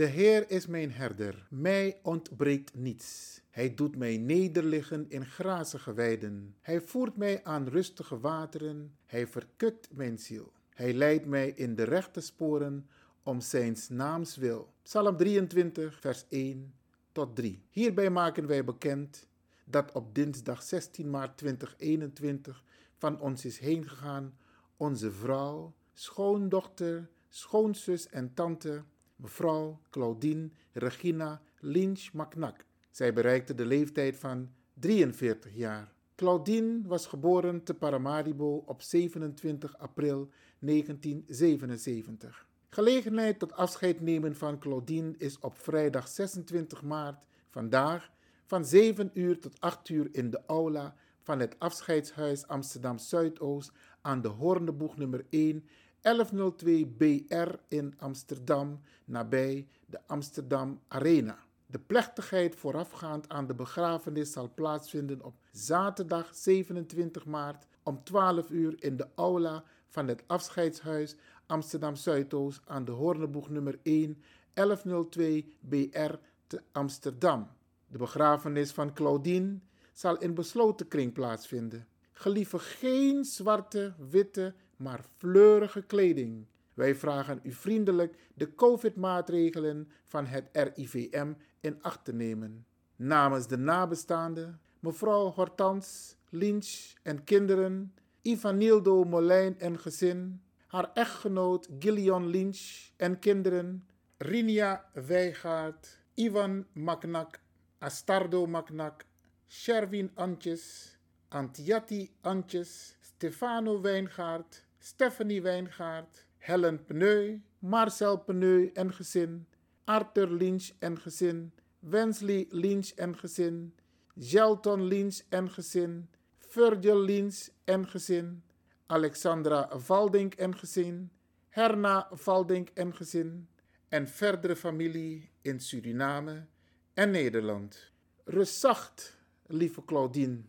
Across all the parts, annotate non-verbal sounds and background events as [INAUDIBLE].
De Heer is mijn herder, mij ontbreekt niets. Hij doet mij nederliggen in grazige weiden. Hij voert mij aan rustige wateren. Hij verkukt mijn ziel. Hij leidt mij in de rechte sporen om zijn naams wil. Psalm 23, vers 1 tot 3. Hierbij maken wij bekend dat op dinsdag 16 maart 2021 van ons is heen gegaan onze vrouw, schoondochter, schoonzus en tante, mevrouw Claudine Regina Lynch Macnak. Zij bereikte de leeftijd van 43 jaar. Claudine was geboren te Paramaribo op 27 april 1977. Gelegenheid tot afscheid nemen van Claudine is op vrijdag 26 maart vandaag van 7 uur tot 8 uur in de aula van het afscheidshuis Amsterdam Zuidoost aan de Hoorneboeg nummer 1 1102 BR in Amsterdam nabij de Amsterdam Arena. De plechtigheid voorafgaand aan de begrafenis zal plaatsvinden op zaterdag 27 maart om 12 uur in de aula van het afscheidshuis Amsterdam Zuidoost aan de Hoorneboeg nummer 1 1102 BR te Amsterdam. De begrafenis van Claudine zal in besloten kring plaatsvinden. Gelieve geen zwarte, witte, maar fleurige kleding. Wij vragen u vriendelijk de COVID-maatregelen van het RIVM in acht te nemen. Namens de nabestaanden, mevrouw Hortans, Lynch en kinderen, Ivanildo Molijn en gezin, haar echtgenoot Gillian Lynch en kinderen, Rinia Wijgaard, Ivan Maknak, Astardo Maknak, Sherwin Antjes, Antiatti Antjes, Stefano Wijngaard, Stephanie Wijngaard, Helen Pneu, Marcel Pneu en gezin, Arthur Lynch en gezin, Wensley Lynch en gezin, Gelton Lynch en gezin, Virgil Lynch en gezin, Alexandra Valdink en gezin, Herna Valdink en gezin en verdere familie in Suriname en Nederland. Rust zacht, lieve Claudine.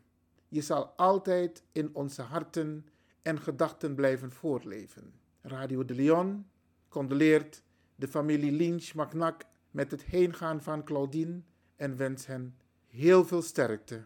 Je zal altijd in onze harten en gedachten blijven voortleven. Radio de Leon condoleert de familie Lynch Macnak met het heengaan van Claudine en wens hen heel veel sterkte.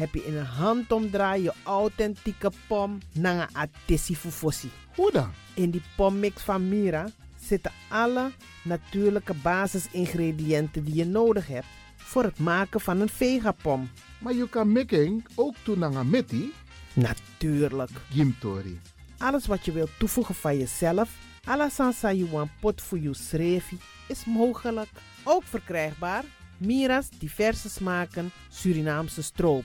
heb je in een handomdraai je authentieke pom naar een atessi fufosi. Hoe dan? In die pommix van Mira zitten alle natuurlijke basisingrediënten die je nodig hebt voor het maken van een vegapom. Maar je kan making ook doen naar een metti? Natuurlijk. Gimtori. Alles wat je wilt toevoegen van jezelf, alla sansa you pot voor je schreefie, is mogelijk. Ook verkrijgbaar Mira's diverse smaken Surinaamse stroop.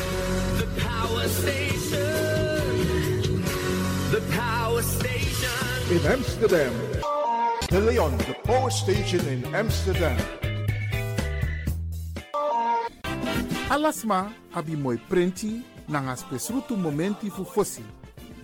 In Amsterdam. De Leon, the power station in Amsterdam. Alasma abi moi prenti nanga spesrutu momenti fu fosi.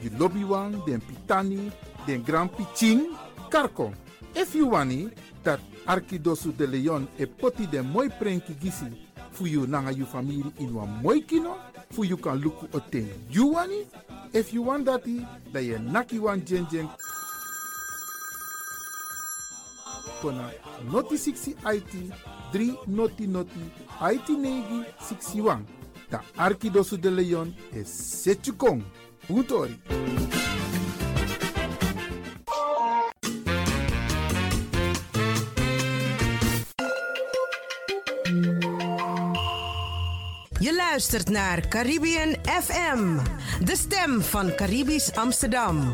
You lobby wan, den pitani, den grand piching, karko. If you wani, dat Arkidosu de Leon e poti den moi prenki gisi fu you nanga you family in wan moi kino, fu you kan luku oten you wani. If you want dati, da ye naki wan jen jen kona noti 60 IT 3 noti noti IT negi 61. Da Arkidosu de Leon e Setchukong. Utori. Je luistert naar Caribbean FM, de stem van Caribisch Amsterdam.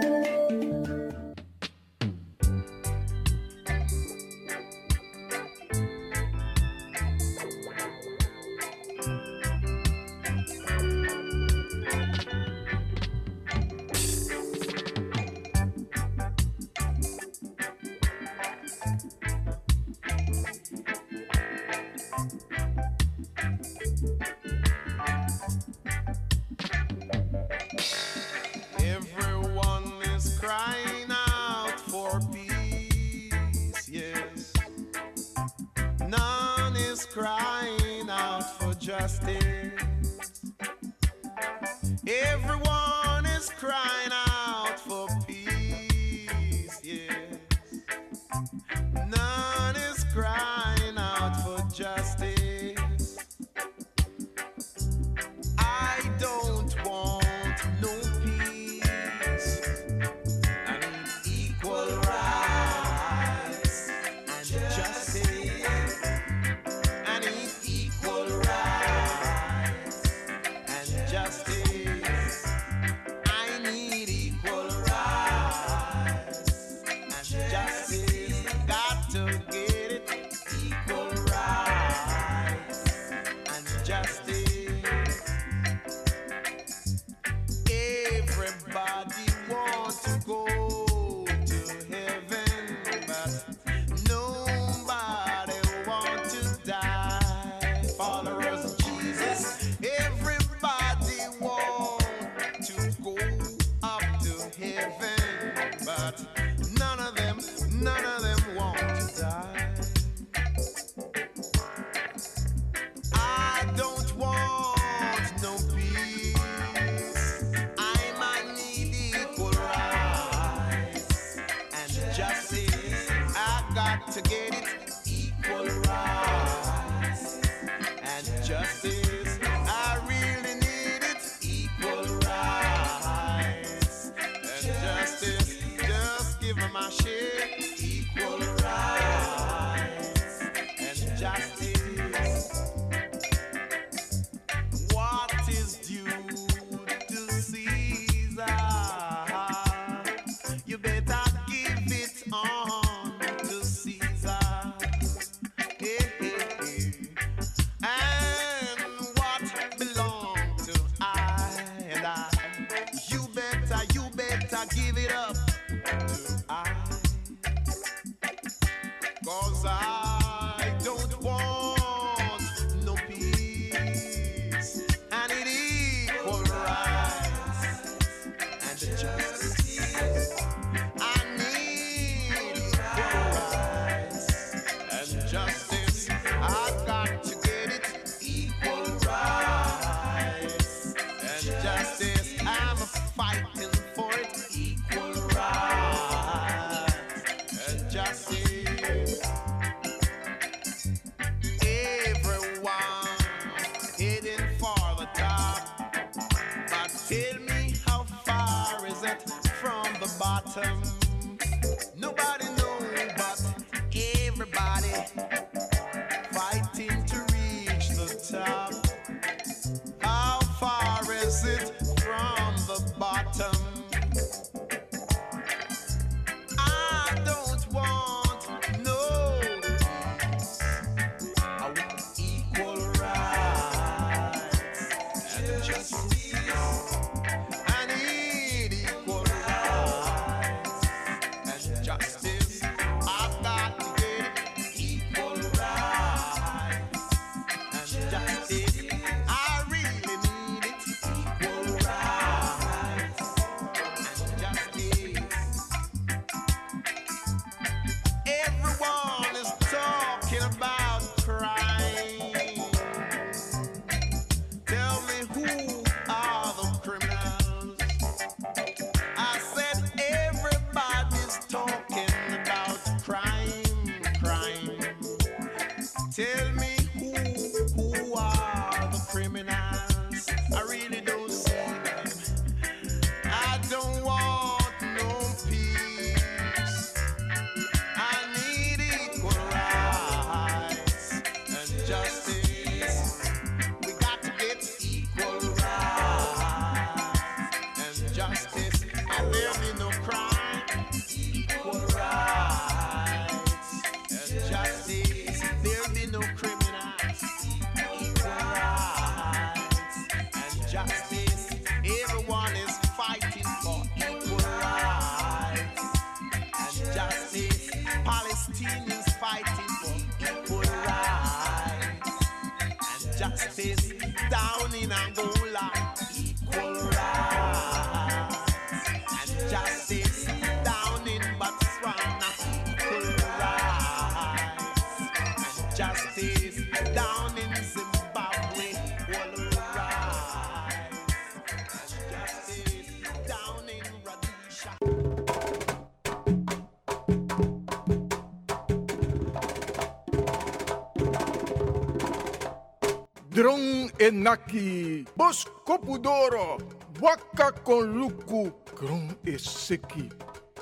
Enaki. Bos kopudoro. Waka kon luku. Kron e seki.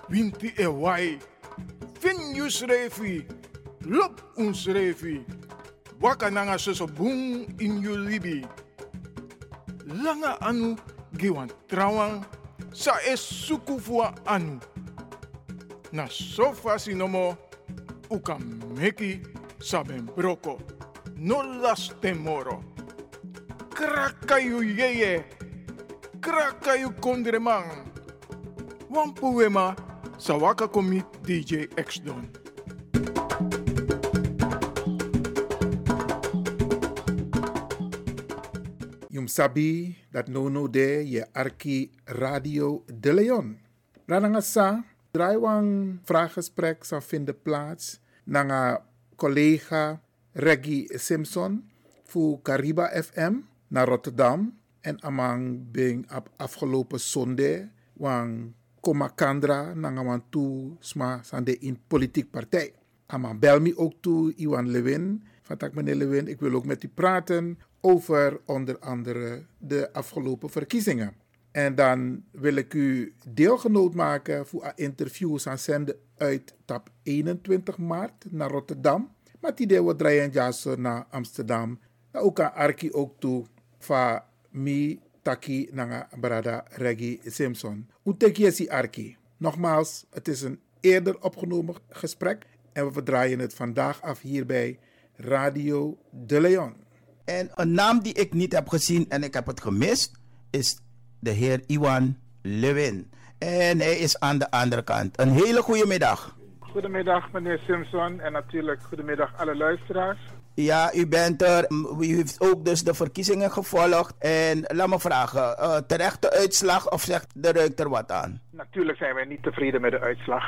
Winti e wai. Fin yus refi. Lop uns refi. Waka nanga soso boom in yu libi. Langa anu giwan trawang. Sa es suku anu. Na sofa sinomo. Uka meki saben broko. No las temoro. Krakayu yeye. Krakayu kondremang. Wan poema sa waka komi DJ X Don. Yum sabi dat no no de je arki Radio de Leon. Ranangasa, draaiwang vraaggesprek zal vinden plaats nanga collega Reggie Simpson voor Cariba FM naar Rotterdam en amang bing op afgelopen zondag wang komakandra nanga wan tu sma sande in politiek partij. Amang bel me ook toe Iwan Lewin. Van tak meneer Lewin, ik wil ook met u praten over onder andere de afgelopen verkiezingen. En dan wil ik u deelgenoot maken voor een interview aan zenden uit tap 21 maart naar Rotterdam. Maar die deel wat draaien naar Amsterdam. Na ook aan Arki ook toe van mi taki nanga brada Reggie Simpson. Hoe tek je si Arki? Nogmaals, het is een eerder opgenomen gesprek en we verdraaien het vandaag af hier bij Radio De Leon. En een naam die ik niet heb gezien en ik heb het gemist, is de heer Iwan Lewin. En hij is aan de andere kant. Een hele goede middag. Goedemiddag meneer Simpson en natuurlijk goedemiddag alle luisteraars. Ja, u bent er. U heeft ook dus de verkiezingen gevolgd. En laat me vragen, uh, terechte uitslag of zegt de ruik er wat aan? Natuurlijk zijn wij niet tevreden met de uitslag.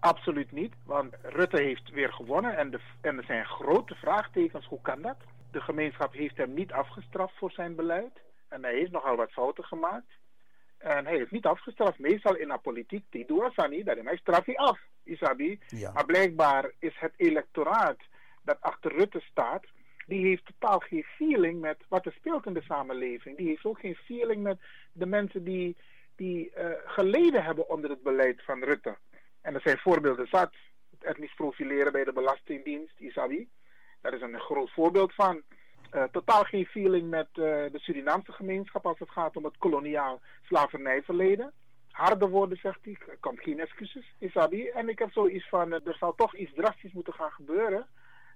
Absoluut niet, want Rutte heeft weer gewonnen en, de, en er zijn grote vraagtekens. Hoe kan dat? De gemeenschap heeft hem niet afgestraft voor zijn beleid. En hij heeft nogal wat fouten gemaakt. En hij is niet afgestraft. Meestal in de politiek, die doen dat niet. Dat hij straf hij af, Isabi. Ja. Maar blijkbaar is het electoraat dat achter Rutte staat, die heeft totaal geen feeling met wat er speelt in de samenleving. Die heeft ook geen feeling met de mensen die, die uh, geleden hebben onder het beleid van Rutte. En er zijn voorbeelden zat. Het etnisch profileren bij de Belastingdienst, Isabi. Daar is een groot voorbeeld van. Uh, totaal geen feeling met uh, de Surinaamse gemeenschap als het gaat om het koloniaal slavernijverleden. Harde woorden, zegt hij. Er komt geen excuses, Isabi. En ik heb zoiets van, er zal toch iets drastisch moeten gaan gebeuren.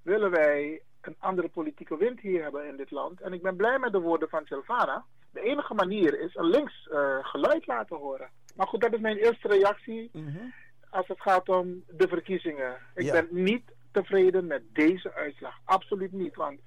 Willen wij een andere politieke wind hier hebben in dit land. En ik ben blij met de woorden van Silvana. De enige manier is een links geluid laten horen. Maar goed, dat is mijn eerste reactie Mhm. als het gaat om de verkiezingen. Ik Ja. ben niet tevreden met deze uitslag. Absoluut niet. Want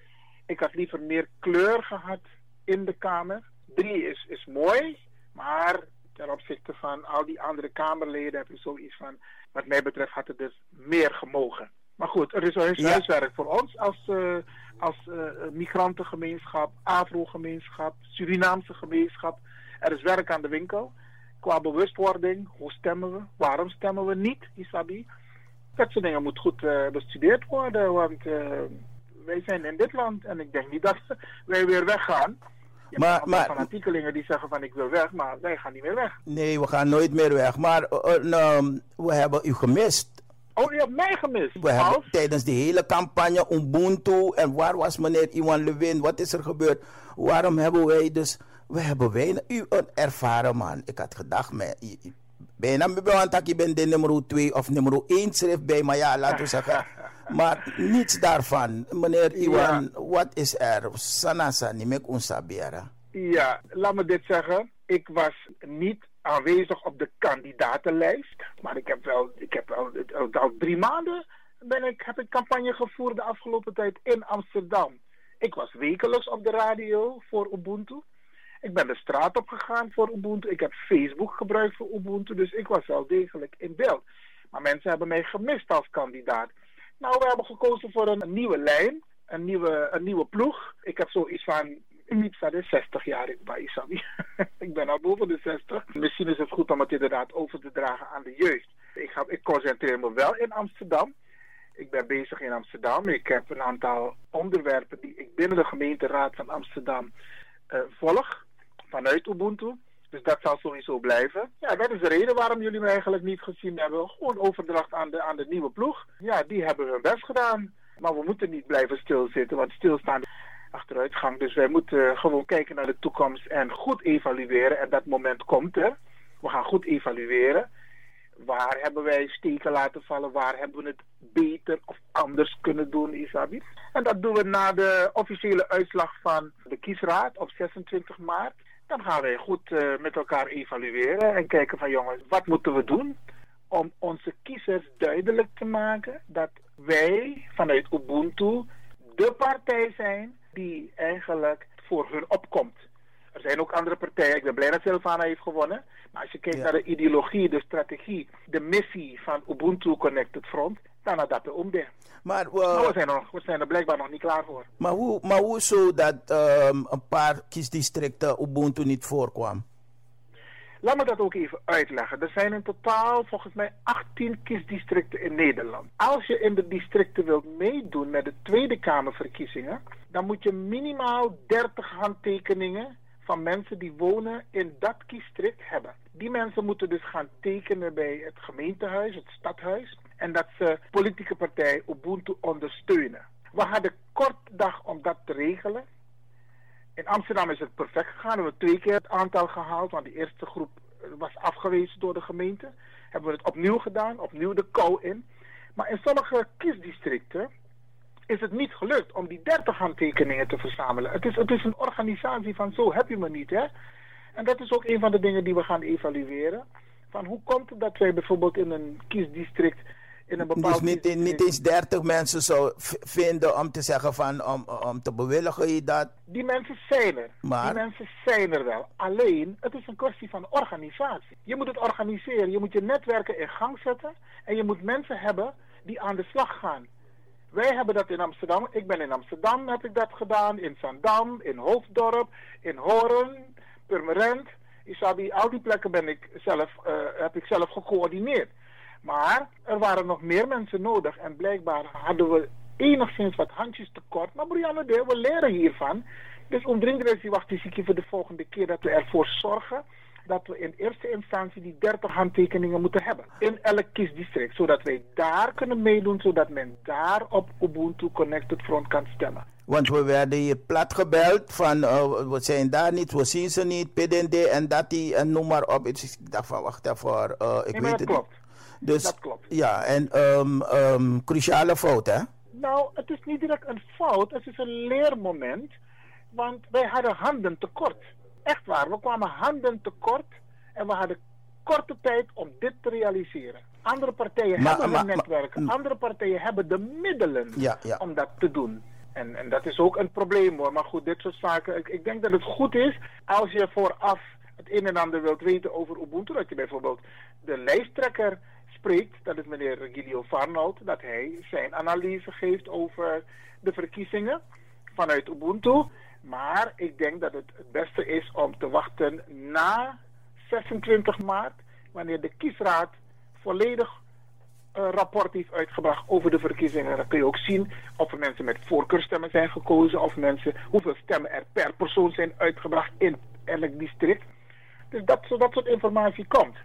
ik had liever meer kleur gehad in de Kamer. Drie is, is mooi, maar ten opzichte van al die andere Kamerleden heb ik zoiets van... Wat mij betreft had het dus meer gemogen. Maar goed, er is huis- Ja. huiswerk voor ons als, eh, als eh, migrantengemeenschap, Afro-gemeenschap, Surinaamse gemeenschap. Er is werk aan de winkel. Qua bewustwording, hoe stemmen we? Waarom stemmen we niet, Isabi? Dat soort dingen moet goed eh, bestudeerd worden, want wij zijn in dit land en ik denk niet dat wij weer weggaan. Je Maar- maar- fanatiekelingen die zeggen van ik wil weg, maar wij gaan niet meer weg. Nee, we gaan nooit meer weg. Maar eh, eh, nou, we hebben u gemist. Oh, je hebt mij gemist. We hebben tijdens de hele campagne Ubuntu en waar was meneer Iwan Lewin? Wat is er gebeurd? Waarom hebben wij dus... We hebben weinig... U een ervaren man. Ik had gedacht, i- bijna want ik ben de nummer 2 of nummer 1 schrift bij, maar ja, laten we zeggen. [LAUGHS] Maar niets daarvan. Meneer Iwan, wat is er? Sanasa, niet meer unsabera. Ja, laat me dit zeggen. Ik was niet aanwezig op de kandidatenlijst. Maar ik heb wel, ik heb al, al, al drie maanden ben ik, heb ik campagne gevoerd de afgelopen tijd in Amsterdam. Ik was wekelijks op de radio voor Ubuntu. Ik ben de straat op gegaan voor Ubuntu. Ik heb Facebook gebruikt voor Ubuntu. Dus ik was wel degelijk in beeld. Maar mensen hebben mij gemist als kandidaat. Nou, we hebben gekozen voor een nieuwe lijn. Een nieuwe, een nieuwe ploeg. Ik heb zoiets van verder 60 jaar bij Isabi. [LAUGHS] ik ben al boven de 60. Misschien is het goed om het inderdaad over te dragen aan de jeugd. Ik, ga, ik concentreer me wel in Amsterdam. Ik ben bezig in Amsterdam. Ik heb een aantal onderwerpen die ik binnen de gemeenteraad van Amsterdam uh, volg vanuit Ubuntu. Dus dat zal sowieso blijven. Ja, dat is de reden waarom jullie me eigenlijk niet gezien hebben. Gewoon overdracht aan de, aan de nieuwe ploeg. Ja, die hebben hun best gedaan. Maar we moeten niet blijven stilzitten, want stilstaan achteruitgang. Dus wij moeten gewoon kijken naar de toekomst en goed evalueren. En dat moment komt er. We gaan goed evalueren. Waar hebben wij steken laten vallen? Waar hebben we het beter of anders kunnen doen, Isabi? En dat doen we na de officiële uitslag van de kiesraad op 26 maart. Dan gaan wij goed uh, met elkaar evalueren en kijken van jongens, wat moeten we doen om onze kiezers duidelijk te maken dat wij vanuit Ubuntu de partij zijn die eigenlijk voor hun opkomt. Er zijn ook andere partijen. Ik ben blij dat Silvana heeft gewonnen. Maar als je kijkt naar de ideologie, de strategie, de missie van Ubuntu Connected Front, dan is dat de omde. Maar, uh, we, zijn er, we zijn er blijkbaar nog niet klaar voor. Maar hoe, maar hoe zo dat um, een paar kiesdistricten Ubuntu niet voorkwam? Laat me dat ook even uitleggen. Er zijn in totaal volgens mij 18 kiesdistricten in Nederland. Als je in de districten wilt meedoen met de Tweede Kamerverkiezingen, dan moet je minimaal 30 handtekeningen van mensen die wonen in dat kiesdistrict hebben. Die mensen moeten dus gaan tekenen bij het gemeentehuis, het stadhuis, en dat ze politieke partij Ubuntu ondersteunen. We hadden kort dag om dat te regelen. In Amsterdam is het perfect gegaan. We hebben twee keer het aantal gehaald, want de eerste groep was afgewezen door de gemeente. Hebben we het opnieuw gedaan, opnieuw de kou in. Maar in sommige kiesdistricten is het niet gelukt om die 30 handtekeningen te verzamelen. Het is, het is een organisatie van zo heb je me niet, hè. En dat is ook een van de dingen die we gaan evalueren. Van hoe komt het dat wij bijvoorbeeld in een kiesdistrict in een bepaald... Dus niet, niet eens 30 mensen zou vinden om te zeggen van, om, om te bewilligen je dat? Die mensen zijn er. Maar... Die mensen zijn er wel. Alleen, het is een kwestie van organisatie. Je moet het organiseren. Je moet je netwerken in gang zetten. En je moet mensen hebben die aan de slag gaan. Wij hebben dat in Amsterdam. Ik ben in Amsterdam, heb ik dat gedaan. In Zandam, in Hoofddorp, in Horen, Purmerend. Isabi, al die plekken ben ik zelf, uh, heb ik zelf gecoördineerd. Maar er waren nog meer mensen nodig. En blijkbaar hadden we enigszins wat handjes tekort. Maar Brianne, we leren hiervan. Dus omdringend wacht is voor de volgende keer dat we ervoor zorgen dat we in eerste instantie die 30 handtekeningen moeten hebben. In elk kiesdistrict. Zodat wij daar kunnen meedoen. Zodat men daar op Ubuntu Connected Front kan stemmen. Want we werden hier plat gebeld van uh, we zijn daar niet, we zien ze niet, PDD en dat die en noem maar op. Ik dacht van wacht even, uh, ik nee, weet het klopt. Dus, dat klopt. Ja, en um, um, cruciale fout hè? Nou, het is niet direct een fout, het is een leermoment. Want wij hadden handen tekort. Echt waar, we kwamen handen tekort en we hadden korte tijd om dit te realiseren. Andere partijen Maar- hebben maar- een netwerk, andere partijen hebben de middelen Ja, ja. om dat te doen. En, en dat is ook een probleem hoor. Maar goed, dit soort zaken. Ik, ik denk dat het goed is als je vooraf het een en ander wilt weten over Ubuntu. Dat je bijvoorbeeld de lijsttrekker dat is meneer Regilio Farnold, dat hij zijn analyse geeft over de verkiezingen vanuit Ubuntu. Maar ik denk dat het het beste is om te wachten na 26 maart, wanneer de kiesraad volledig een rapport heeft uitgebracht over de verkiezingen. Dan kun je ook zien of er mensen met voorkeurstemmen zijn gekozen, of mensen, hoeveel stemmen er per persoon zijn uitgebracht in elk district. Dus dat, zodat soort informatie komt.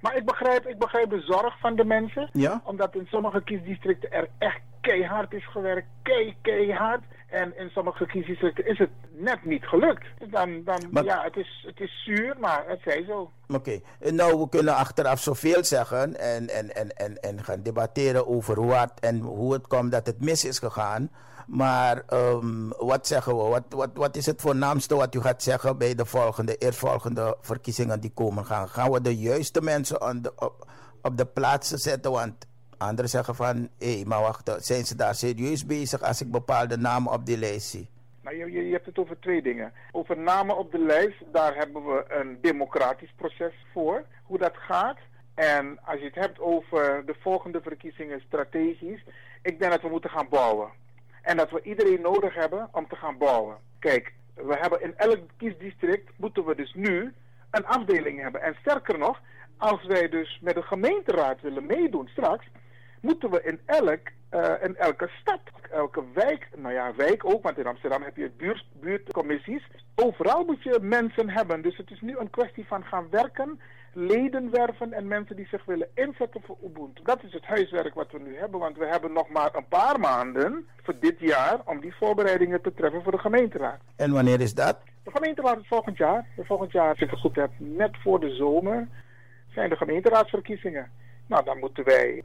Maar ik begrijp, ik begrijp de zorg van de mensen. Ja. Omdat in sommige kiesdistricten er echt keihard is gewerkt. Kei, keihard. En in sommige kiesdistricten is het net niet gelukt. Dus dan, dan Maar- ja, het is, het is zuur, maar het zij zo. Oké, nou we kunnen achteraf zoveel zeggen en, en, en, en, en gaan debatteren over wat en hoe het komt dat het mis is gegaan. Maar ehm, wat zeggen we? Wat, wat, wat is het voornaamste wat u gaat zeggen bij de volgende, eerstvolgende verkiezingen die komen gaan? Gaan we de juiste mensen aan de, op, op de plaatsen zetten? Want anderen zeggen van, hé, maar wacht, zijn ze daar serieus bezig als ik bepaalde namen op die lijst zie? Je, je, je hebt het over twee dingen. Over namen op de lijst, daar hebben we een democratisch proces voor, hoe dat gaat. En als je het hebt over de volgende verkiezingen strategisch, ik denk dat we moeten gaan bouwen. En dat we iedereen nodig hebben om te gaan bouwen. Kijk, we hebben in elk kiesdistrict moeten we dus nu een afdeling hebben. En sterker nog, als wij dus met de gemeenteraad willen meedoen straks, moeten we in elk, eh, in elke stad, elke wijk, nou ja, wijk ook, want in Amsterdam heb je buurt, buurtcommissies. Overal moet je mensen hebben. Dus het is nu een kwestie van gaan werken, leden werven en mensen die zich willen inzetten voor Ubuntu. Dat is het huiswerk wat we nu hebben, want we hebben nog maar een paar maanden voor dit jaar om die voorbereidingen te treffen voor de gemeenteraad. En wanneer is dat? De gemeenteraad is volgend jaar. Volgend jaar, als ik het goed heb, net voor de zomer zijn de gemeenteraadsverkiezingen. Nou, dan moeten wij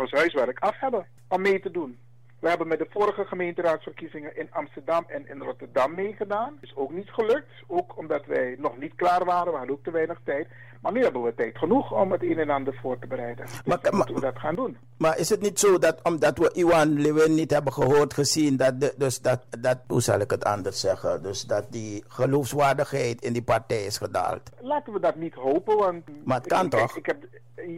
ons huiswerk af hebben om mee te doen. We hebben met de vorige gemeenteraadsverkiezingen in Amsterdam en in Rotterdam meegedaan. Is ook niet gelukt. Ook omdat wij nog niet klaar waren. We hadden ook te weinig tijd. Maar nu hebben we tijd genoeg om het een en ander voor te bereiden. Dus Maar- we dat gaan doen. Maar is het niet zo dat omdat we Iwan Lewin niet hebben gehoord, gezien, dat, de, dus dat, dat, hoe zal ik het anders zeggen, dus dat die geloofswaardigheid in die partij is gedaald? Laten we dat niet hopen, want... Maar het kan ik, toch? Ik heb,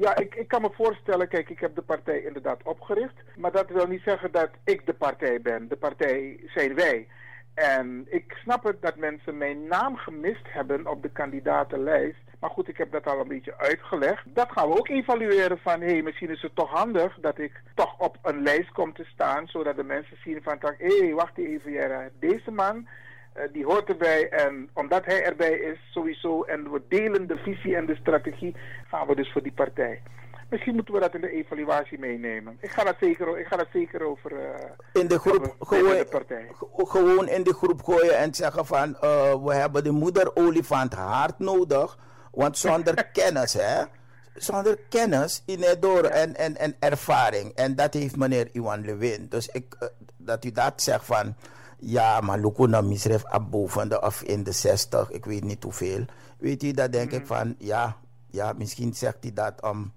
ja, ik, ik kan me voorstellen, kijk, ik heb de partij inderdaad opgericht. Maar dat wil niet zeggen dat ik de partij ben. De partij zijn wij. En ik snap het dat mensen mijn naam gemist hebben op de kandidatenlijst. Maar goed, ik heb dat al een beetje uitgelegd. Dat gaan we ook evalueren van, hé, hey, misschien is het toch handig dat ik toch op een lijst kom te staan. Zodat de mensen zien van, hé, hey, wacht even, Jera, deze man... eh, die hoort erbij en omdat hij erbij is, sowieso, en we delen de visie en de strategie, gaan we dus voor die partij. Misschien moeten we dat in de evaluatie meenemen. Ik ga dat zeker, ik ga dat zeker over. eh, In de groep gooien- de partij. Gewoon in de groep gooien en zeggen van, eh, we hebben de moederolifant hard nodig, want zonder [LAUGHS] kennis, hè, zonder kennis in het door en, en, en ervaring. En dat heeft meneer Iwan Lewin. Dus ik, eh, dat u dat zegt van, ja, maar Lukuna misref ab boven de, of in de 60, ik weet niet hoeveel. Weet u, dat denk ik van, ja, ja, misschien zegt hij dat om,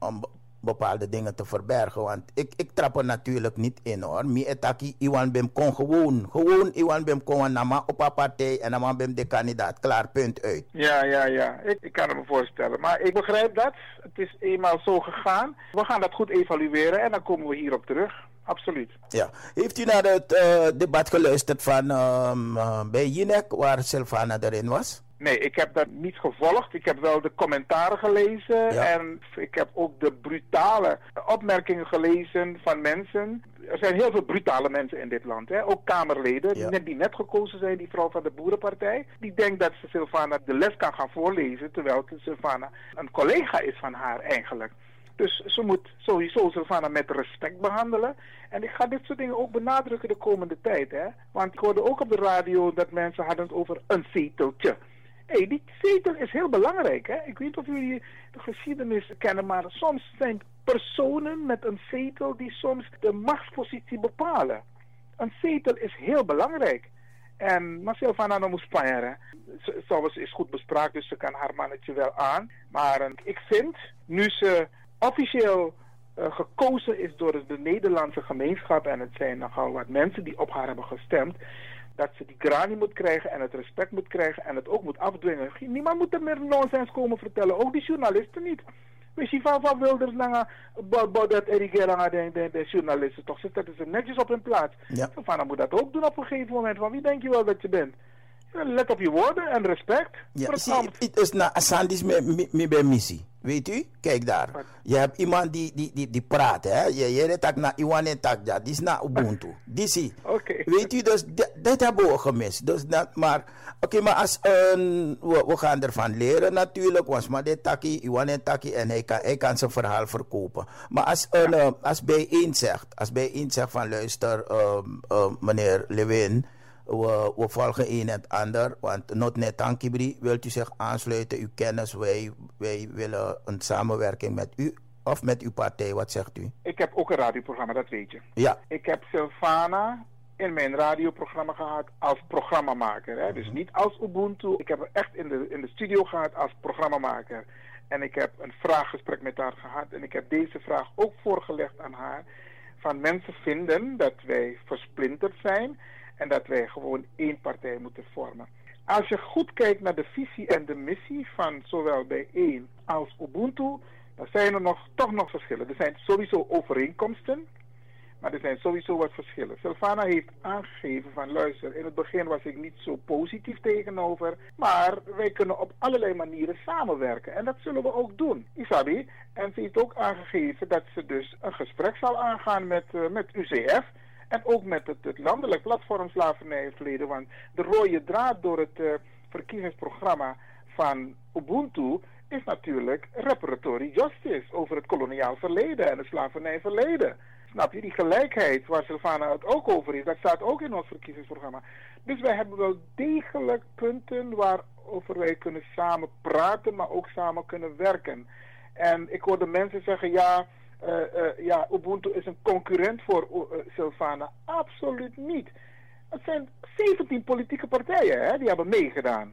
om be- bepaalde dingen te verbergen. Want ik, ik trap er natuurlijk niet in hoor. Mi etaki Iwan Bem kon gewoon, gewoon Iwan Bem kon nama op een partij en nama Bem de kandidaat. Klaar, punt uit. Ja, ja, ja. Ik, ik kan het me voorstellen. Maar ik begrijp dat. Het is eenmaal zo gegaan. We gaan dat goed evalueren en dan komen we hierop terug. Absoluut. Ja. Heeft u naar het eh, debat geluisterd van ehm, eh, bij Jinek, waar Sylvana erin was? Nee, ik heb dat niet gevolgd. Ik heb wel de commentaren gelezen. Ja. En ik heb ook de brutale opmerkingen gelezen van mensen. Er zijn heel veel brutale mensen in dit land. Hè? Ook Kamerleden Ja. net, die net gekozen zijn, die vrouw van de Boerenpartij. Die denkt dat ze Sylvana de les kan gaan voorlezen. Terwijl Sylvana een collega is van haar eigenlijk. Dus ze moet sowieso Sylvana met respect behandelen. En ik ga dit soort dingen ook benadrukken de komende tijd. Hè? Want ik hoorde ook op de radio dat mensen hadden het over een zeteltje. Hey, die zetel is heel belangrijk. Hè? Ik weet niet of jullie de geschiedenis kennen, maar soms zijn personen met een zetel die soms de machtspositie bepalen. Een zetel is heel belangrijk. En Marcel van Anno moest sparen. Zoals is goed bespraakt, dus ze kan haar mannetje wel aan. Maar eh, ik vind, nu ze officieel eh, gekozen is door de Nederlandse gemeenschap, en het zijn nogal wat mensen die op haar hebben gestemd, dat ze die grani moet krijgen en het respect moet krijgen en het ook moet afdwingen. Niemand moet er meer nonsens komen vertellen, ook die journalisten niet. Weet je, van, van Wilders Baudet Erigera, de, de, de journalisten, toch zitten ze netjes op hun plaats. Ja. Van moet dat ook doen op een gegeven moment. Van wie denk je wel dat je bent? Let op je woorden en respect. Ja, het zie, ambt. het is na Asandis me bij missie. Weet u? Kijk daar. Je hebt iemand die, die, die, die praat, hè? Je, je redt naar Iwan en tak, ja. Die is naar Ubuntu. Die zie. Oké. Weet u, dus dit hebben we gemist. Dus dat, maar, oké, maar als een, we, we gaan ervan leren natuurlijk. Want maar dit taki, Iwan en taki, en hij kan, hij kan zijn verhaal verkopen. Maar als, een, eh, als bijeen zegt, als bijeen zegt van luister, ehm, ehm, meneer Lewin, we, we volgen een en het ander. Want not net Tankibri, wilt u zich aansluiten, uw kennis, wij, wij willen een samenwerking met u of met uw partij, wat zegt u? Ik heb ook een radioprogramma, dat weet je. Ja, Ik heb Sylvana in mijn radioprogramma gehad als programmamaker. Hè? Dus niet als Ubuntu. Ik heb haar echt in de, in de studio gehad als programmamaker. En ik heb een vraaggesprek met haar gehad. En ik heb deze vraag ook voorgelegd aan haar. Van mensen vinden dat wij versplinterd zijn. En dat wij gewoon één partij moeten vormen. Als je goed kijkt naar de visie en de missie van zowel bijeen als Ubuntu, dan zijn er nog, toch nog verschillen. Er zijn sowieso overeenkomsten, maar er zijn sowieso wat verschillen. Sylvana heeft aangegeven van luister, in het begin was ik niet zo positief tegenover, maar wij kunnen op allerlei manieren samenwerken. En dat zullen we ook doen, Isabi. En ze heeft ook aangegeven dat ze dus een gesprek zal aangaan met, uh, met UCF. En ook met het, het landelijk platform slavernijverleden. Want de rode draad door het uh, verkiezingsprogramma van Ubuntu is natuurlijk reparatory justice over het koloniaal verleden en het slavernijverleden. Snap je, die gelijkheid waar Sylvana het ook over is, dat staat ook in ons verkiezingsprogramma. Dus wij hebben wel degelijk punten waarover wij kunnen samen praten, maar ook samen kunnen werken. En ik hoorde mensen zeggen, ja, ja Ubuntu is een concurrent voor uh, Sylvana. Absoluut niet. Het zijn 17 politieke partijen hè, die hebben meegedaan.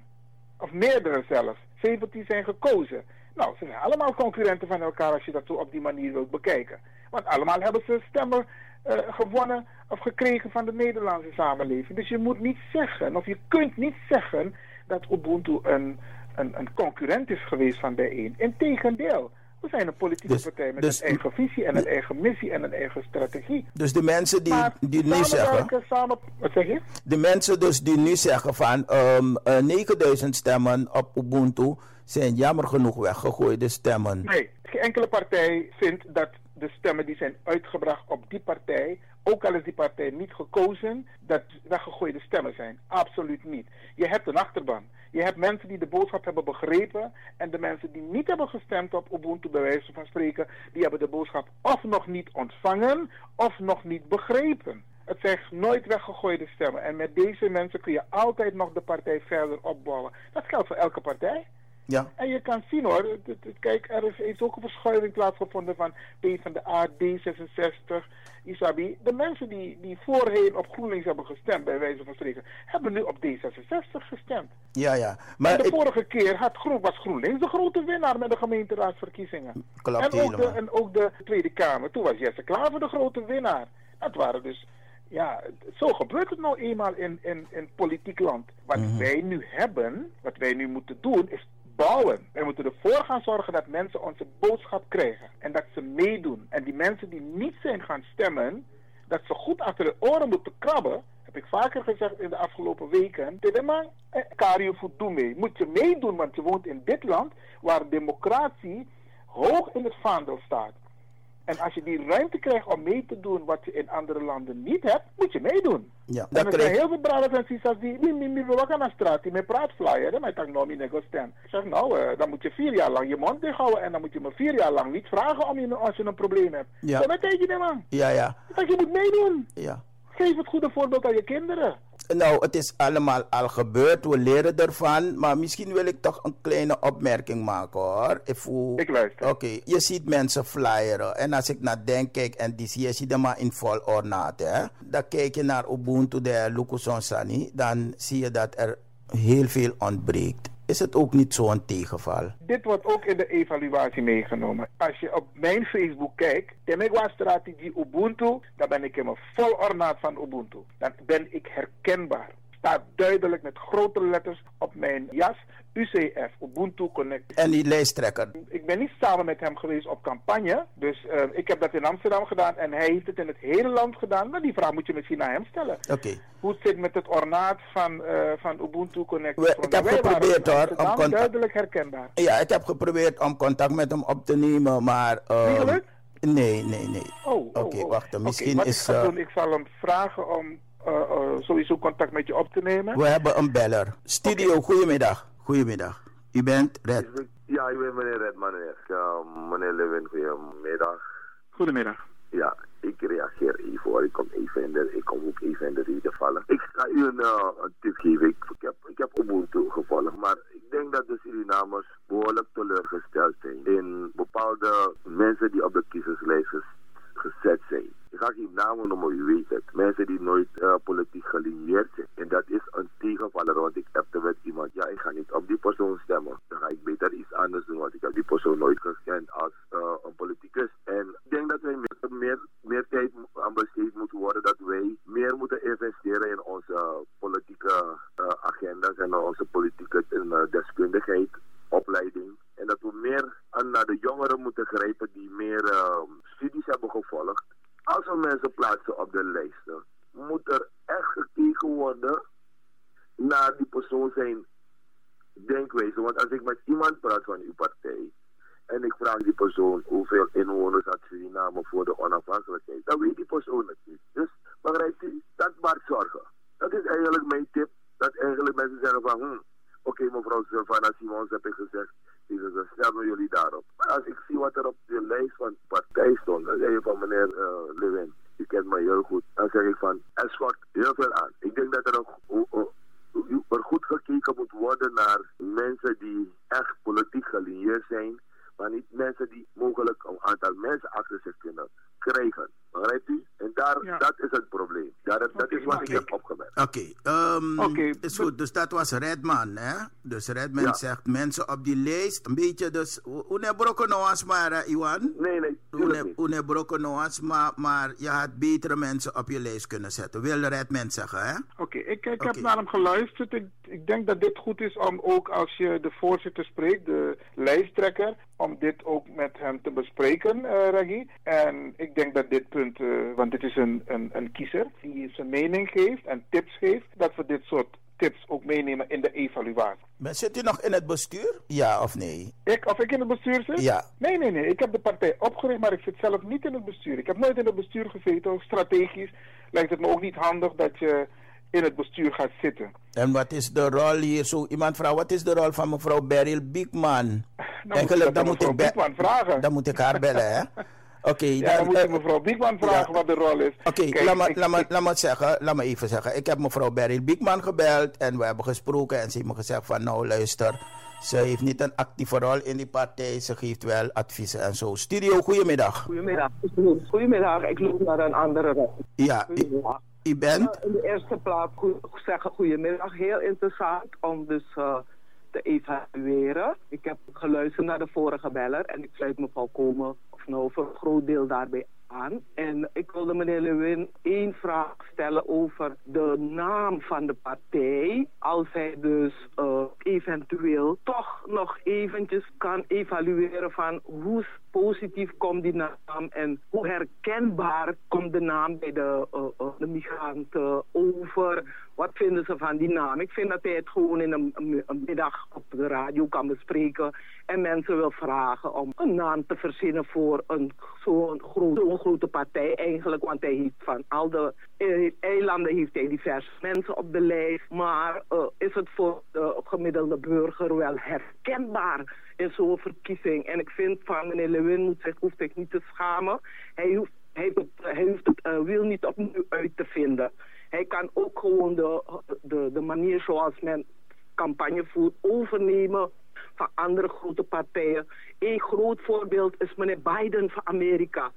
Of meerdere zelfs. 17 zijn gekozen. Nou, ze zijn allemaal concurrenten van elkaar als je dat zo op die manier wilt bekijken. Want allemaal hebben ze stemmen uh, gewonnen of gekregen van de Nederlandse samenleving. Dus je moet niet zeggen, of je kunt niet zeggen dat Ubuntu een, een, een concurrent is geweest van bijeen. Integendeel. We zijn een politieke Dus- partij met dus- een eigen visie en een eigen missie en een eigen strategie. Dus de mensen die, Maar die nu zeggen. Samen, wat zeg je? De mensen dus die nu zeggen van ehm eh, 9000 stemmen op Ubuntu zijn jammer genoeg weggegooide stemmen. Nee, geen enkele partij vindt dat de stemmen die zijn uitgebracht op die partij, ook al is die partij niet gekozen, dat weggegooide stemmen zijn. Absoluut niet. Je hebt een achterban. Je hebt mensen die de boodschap hebben begrepen en de mensen die niet hebben gestemd op Ubuntu, bij wijze van spreken, die hebben de boodschap of nog niet ontvangen of nog niet begrepen. Het zijn nooit weggegooide stemmen. En met deze mensen kun je altijd nog de partij verder opbouwen. Dat geldt voor elke partij. Ja. En je kan zien hoor, kijk, er is, heeft ook een verschuiving plaatsgevonden van PvdA, D66, Isabi. De mensen die, die voorheen op GroenLinks hebben gestemd, bij wijze van spreken, hebben nu op D66 gestemd. Ja, ja. Maar en de ik, vorige keer had Groen, was GroenLinks de grote winnaar met de gemeenteraadsverkiezingen. Klopt en, ook de, en ook de Tweede Kamer. Toen was Jesse Klaver de grote winnaar. Dat waren dus, ja, zo gebeurt het nou eenmaal in, in, in politiek land. Wat Mhm. wij nu hebben, wat wij nu moeten doen, is bouwen. Wij moeten ervoor gaan zorgen dat mensen onze boodschap krijgen. En dat ze meedoen. En die mensen die niet zijn gaan stemmen, dat ze goed achter de oren moeten krabben. Heb ik vaker gezegd in de afgelopen weken. Kario voet doe mee. Moet je meedoen, want je woont in dit land waar democratie hoog in het vaandel staat. En als je die ruimte krijgt om mee te doen wat je in andere landen niet hebt, moet je meedoen. ja, En dat er zijn heel veel braden en sisas die, mi, mi, mi, we gaan naar straat, die met praat flyer, hè, maar ik dacht, nou, stem. Ik zeg, nou, eh, dan moet je vier jaar lang je mond dicht houden en dan moet je me vier jaar lang niet vragen om je, als je een probleem hebt. Ja. Dat betekent je man. Ja, ja, Dat je moet meedoen. ja. Geef het goede voorbeeld aan je kinderen. Nou, het is allemaal al gebeurd. We leren ervan. Maar misschien wil ik toch een kleine opmerking maken hoor. Ik luister. Oké, je ziet mensen flyeren. En als ik naar denk kijk en die zie je ziet hem maar in vol ornaat. Hè? Dan kijk je naar Ubuntu de Lukuson Sani. Dan zie je dat er heel veel ontbreekt. Is het ook niet zo'n tegenval? Dit wordt ook in de evaluatie meegenomen. Als je op mijn Facebook kijkt, Temegwa strategie Ubuntu, dan ben ik in mijn vol ornaat van Ubuntu. Dan ben ik herkenbaar. Staat duidelijk met grote letters op mijn jas. UCF, Ubuntu Connect. En die lijsttrekker. Ik ben niet samen met hem geweest op campagne. Dus eh, ik heb dat in Amsterdam gedaan en hij heeft het in het hele land gedaan. Maar die vraag moet je misschien naar hem stellen. Oké. Hoe het zit met het ornaat van, eh, van Ubuntu Connect. We- ik heb geprobeerd, hoor, om contact- duidelijk herkenbaar. Ja, ik heb geprobeerd om contact met hem op te nemen, maar... gelukt? Nee, nee, nee. Oh, oh, Oké, oh. wacht. Misschien wat is... Ik, ga doen, ik zal hem vragen om sowieso contact met je op te nemen. we hebben een beller. Studio, goedemiddag. Goedemiddag. U bent Red. Ja, ik ben meneer Redman. Ja, meneer Lewin, goedemiddag. Goedemiddag. Ja, ik reageer even hoor. Ik kom even in de, ik kom ook even in de reden vallen. Ik ga u een, eh, een tip geven. Ik, ik heb, ik heb Ubuntu gevolgd, maar ik denk dat de Surinamers behoorlijk teleurgesteld zijn in bepaalde mensen die op de kiezerslijst gezet zijn. Ik ga geen namen noemen, u weet het. Mensen die nooit eh, politiek gelinieerd zijn. En dat is een tegenvaller, want ik heb met iemand, ja, ik ga niet op die persoon stemmen. Dan ga ik beter iets anders doen, want ik heb die persoon nooit gekend als eh, een politicus. En ik denk dat wij meer, meer, meer tijd mo- aan besteed moeten worden, dat wij meer moeten investeren in onze politieke eh, agenda's en onze politieke eh, deskundigheid, opleiding. En dat we meer aan naar de jongeren moeten grijpen die meer eh, studies hebben gevolgd. Als we mensen plaatsen op de lijsten, moet er echt gekeken worden naar die persoon zijn denkwijze. Want als ik met iemand praat van uw partij en en ik vraag die persoon hoeveel inwoners had Suriname voor de onafhankelijkheid, dan weet die persoon het niet. Dus begrijpt u, dat maakt zorgen. Dat is eigenlijk mijn tip, dat eigenlijk mensen zeggen van, hm, oké mevrouw Sylvana Simons heb ik gezegd, die ze stemmen jullie daarop. Maar als ik zie wat er op de lijst van de partij stond, dan zeg je van meneer uh, Lewin, u kent mij heel goed, dan zeg ik van, er schort heel veel aan. Ik denk dat er een, er goed gekeken moet worden naar mensen die echt politiek gelieerd zijn, maar niet mensen die mogelijk een aantal mensen achter zich kunnen krijgen. Begrijpt u? En daar, Ja. dat is het probleem. Ja, dat, dat is wat ik heb opgemerkt. Oké, ehm, Oké, is goed. Dus dat was Redman, hè? Dus Redman Ja. zegt mensen op die lijst, een beetje dus... Une broken noas maar, eh, Iwan? Nee, nee, Une, une broken noas, maar, maar je had betere mensen op je lijst kunnen zetten. Wil Redman zeggen, hè? Oké, ik, ik heb naar hem geluisterd. Ik, ik denk dat dit goed is om ook als je de voorzitter spreekt, de lijsttrekker, om dit ook met hem te bespreken, eh Raggi. En ik denk dat dit punt, eh, want dit is een, een, een kiezer die zijn mening geeft en tips geeft, dat we dit soort meenemen in de evaluatie. Maar zit u nog in het bestuur? Ja of nee? Ik, of ik in het bestuur zit? Ja. Nee, nee, nee. Ik heb de partij opgericht, maar ik zit zelf niet in het bestuur. Ik heb nooit in het bestuur gezeten. Strategisch lijkt het me ook niet handig dat je in het bestuur gaat zitten. En wat is de rol hier? Zo iemand vraagt, wat is de rol van mevrouw Beryl Biekman? moet aan mevrouw be- Biekman vragen. Dan moet ik haar bellen, hè? [LAUGHS] Oké, Ja, dan moet je eh, mevrouw Biekman vragen wat de rol is. Oké, laat, me, ik- laat, me, laat, me het zeggen, laat me even zeggen. Ik heb mevrouw Beryl Biekman gebeld en we hebben gesproken. En ze heeft me gezegd van nou luister, ze heeft niet een actieve rol in die partij. Ze geeft wel adviezen en zo. Studio, goedemiddag. Goedemiddag. Goedemiddag, ik loop naar een andere weg. Ja, u, bent? In de eerste plaats goe- zeggen goedemiddag. Heel interessant om dus eh, te evalueren. Ik heb geluisterd naar de vorige beller en ik sluit me volkomen, nou voor een groot deel daarbij En ik wilde meneer Lewin één vraag stellen over de naam van de partij. Als hij dus eh, eventueel toch nog eventjes kan evalueren van hoe positief komt die naam en hoe herkenbaar komt de naam bij de, eh, eh, de migranten over. Wat vinden ze van die naam? Ik vind dat hij het gewoon in een middag op de radio kan bespreken en mensen wil vragen om een naam te verzinnen voor een zo'n groot, grote partij eigenlijk. Want hij heeft van al de eh, eilanden heeft diverse mensen op de lijst. Maar eh, is het voor de gemiddelde burger wel herkenbaar in zo'n verkiezing? En ik vind van meneer Lewin moet hoeft zich niet te schamen. Hij hoeft, heeft het, hij het eh, wiel niet opnieuw uit te vinden. Hij kan ook gewoon de, de, de manier zoals men campagne voert overnemen van andere grote partijen. Een groot voorbeeld is meneer Biden van Amerika.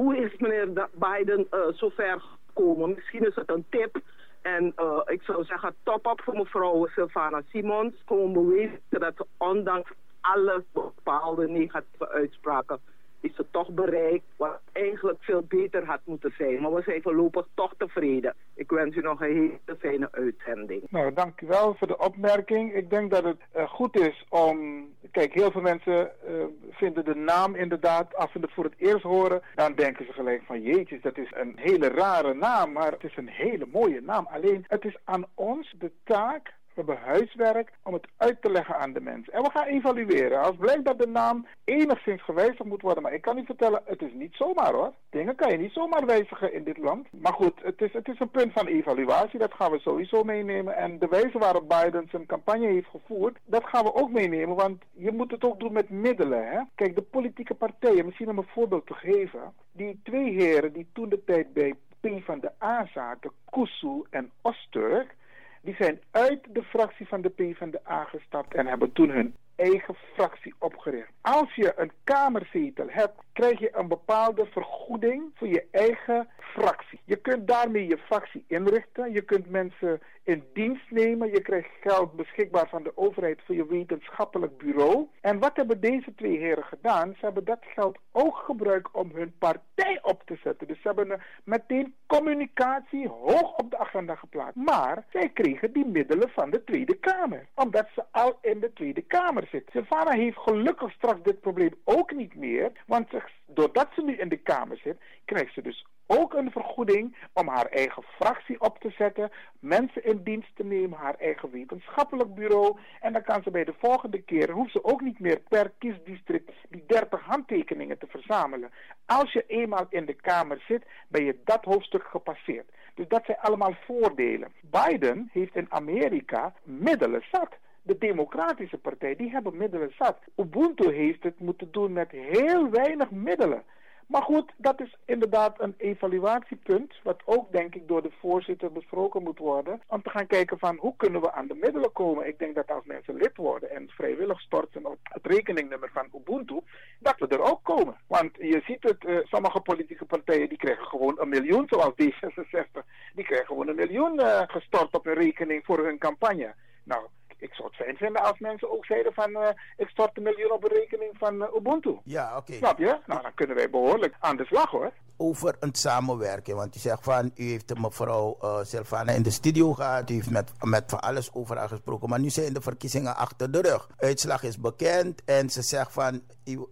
Hoe is meneer Biden eh zover gekomen? Misschien is het een tip. En eh, ik zou zeggen, top op voor mevrouw Sylvana Simons. Gewoon bewezen dat ondanks alle bepaalde negatieve uitspraken is ze toch bereikt wat eigenlijk veel beter had moeten zijn. Maar we zijn voorlopig toch tevreden. Ik wens u nog een hele fijne uitzending. Nou, dank u wel voor de opmerking. Ik denk dat het eh, goed is om... Kijk, heel veel mensen eh, vinden de naam inderdaad... als ze het voor het eerst horen, dan denken ze gelijk van... jeetje, dat is een hele rare naam, maar het is een hele mooie naam. Alleen, het is aan ons de taak... We hebben huiswerk om het uit te leggen aan de mensen. En we gaan evalueren. Als blijkt dat de naam enigszins gewijzigd moet worden. Maar ik kan u vertellen, het is niet zomaar hoor. Dingen kan je niet zomaar wijzigen in dit land. Maar goed, het is, het is een punt van evaluatie. Dat gaan we sowieso meenemen. En de wijze waarop Biden zijn campagne heeft gevoerd, dat gaan we ook meenemen. Want je moet het ook doen met middelen. Hè? Kijk, de politieke partijen, misschien om een voorbeeld te geven. Die twee heren die toen de tijd bij P van de A zaten, Kusu en Osterg die zijn uit de fractie van de PvdA gestapt en hebben toen hun eigen fractie opgericht. Als je een kamerzetel hebt, krijg je een bepaalde vergoeding voor je eigen fractie. Je kunt daarmee je fractie inrichten, je kunt mensen in dienst nemen, je krijgt geld beschikbaar van de overheid voor je wetenschappelijk bureau. En wat hebben deze twee heren gedaan? Ze hebben dat geld ook gebruikt om hun partij op te zetten. Dus ze hebben er meteen communicatie hoog op de agenda geplaatst. Maar zij kregen die middelen van de Tweede Kamer, omdat ze al in de Tweede Kamer zit. Sylvana heeft gelukkig straks dit probleem ook niet meer. Want doordat ze nu in de Kamer zit, krijgt ze dus ook een vergoeding om haar eigen fractie op te zetten, mensen in dienst te nemen, haar eigen wetenschappelijk bureau. En dan kan ze bij de volgende keer, hoeft ze ook niet meer per kiesdistrict die 30 handtekeningen te verzamelen. Als je eenmaal in de Kamer zit, ben je dat hoofdstuk gepasseerd. Dus dat zijn allemaal voordelen. Biden heeft in Amerika middelen zat. De Democratische Partij, die hebben middelen zat. Ubuntu heeft het moeten doen met heel weinig middelen. Maar goed, dat is inderdaad een evaluatiepunt, wat ook denk ik door de voorzitter besproken moet worden, om te gaan kijken van hoe kunnen we aan de middelen komen. Ik denk dat als mensen lid worden en vrijwillig storten op het rekeningnummer van Ubuntu, dat we er ook komen. Want je ziet het, uh, sommige politieke partijen die krijgen gewoon een miljoen, zoals D66, die krijgen gewoon een miljoen uh, gestort op hun rekening voor hun campagne. Nou, ik zou het fijn vinden als mensen ook zeiden van uh, ik stort een miljoen op een rekening van uh, Ubuntu. Ja, oké. Snap je? Nou, dan kunnen wij behoorlijk aan de slag hoor. Over het samenwerken, want u zegt van u heeft mevrouw uh, Silvana in de studio gehad, u heeft met, met van alles over haar gesproken, maar nu zijn de verkiezingen achter de rug. Uitslag is bekend en ze zegt van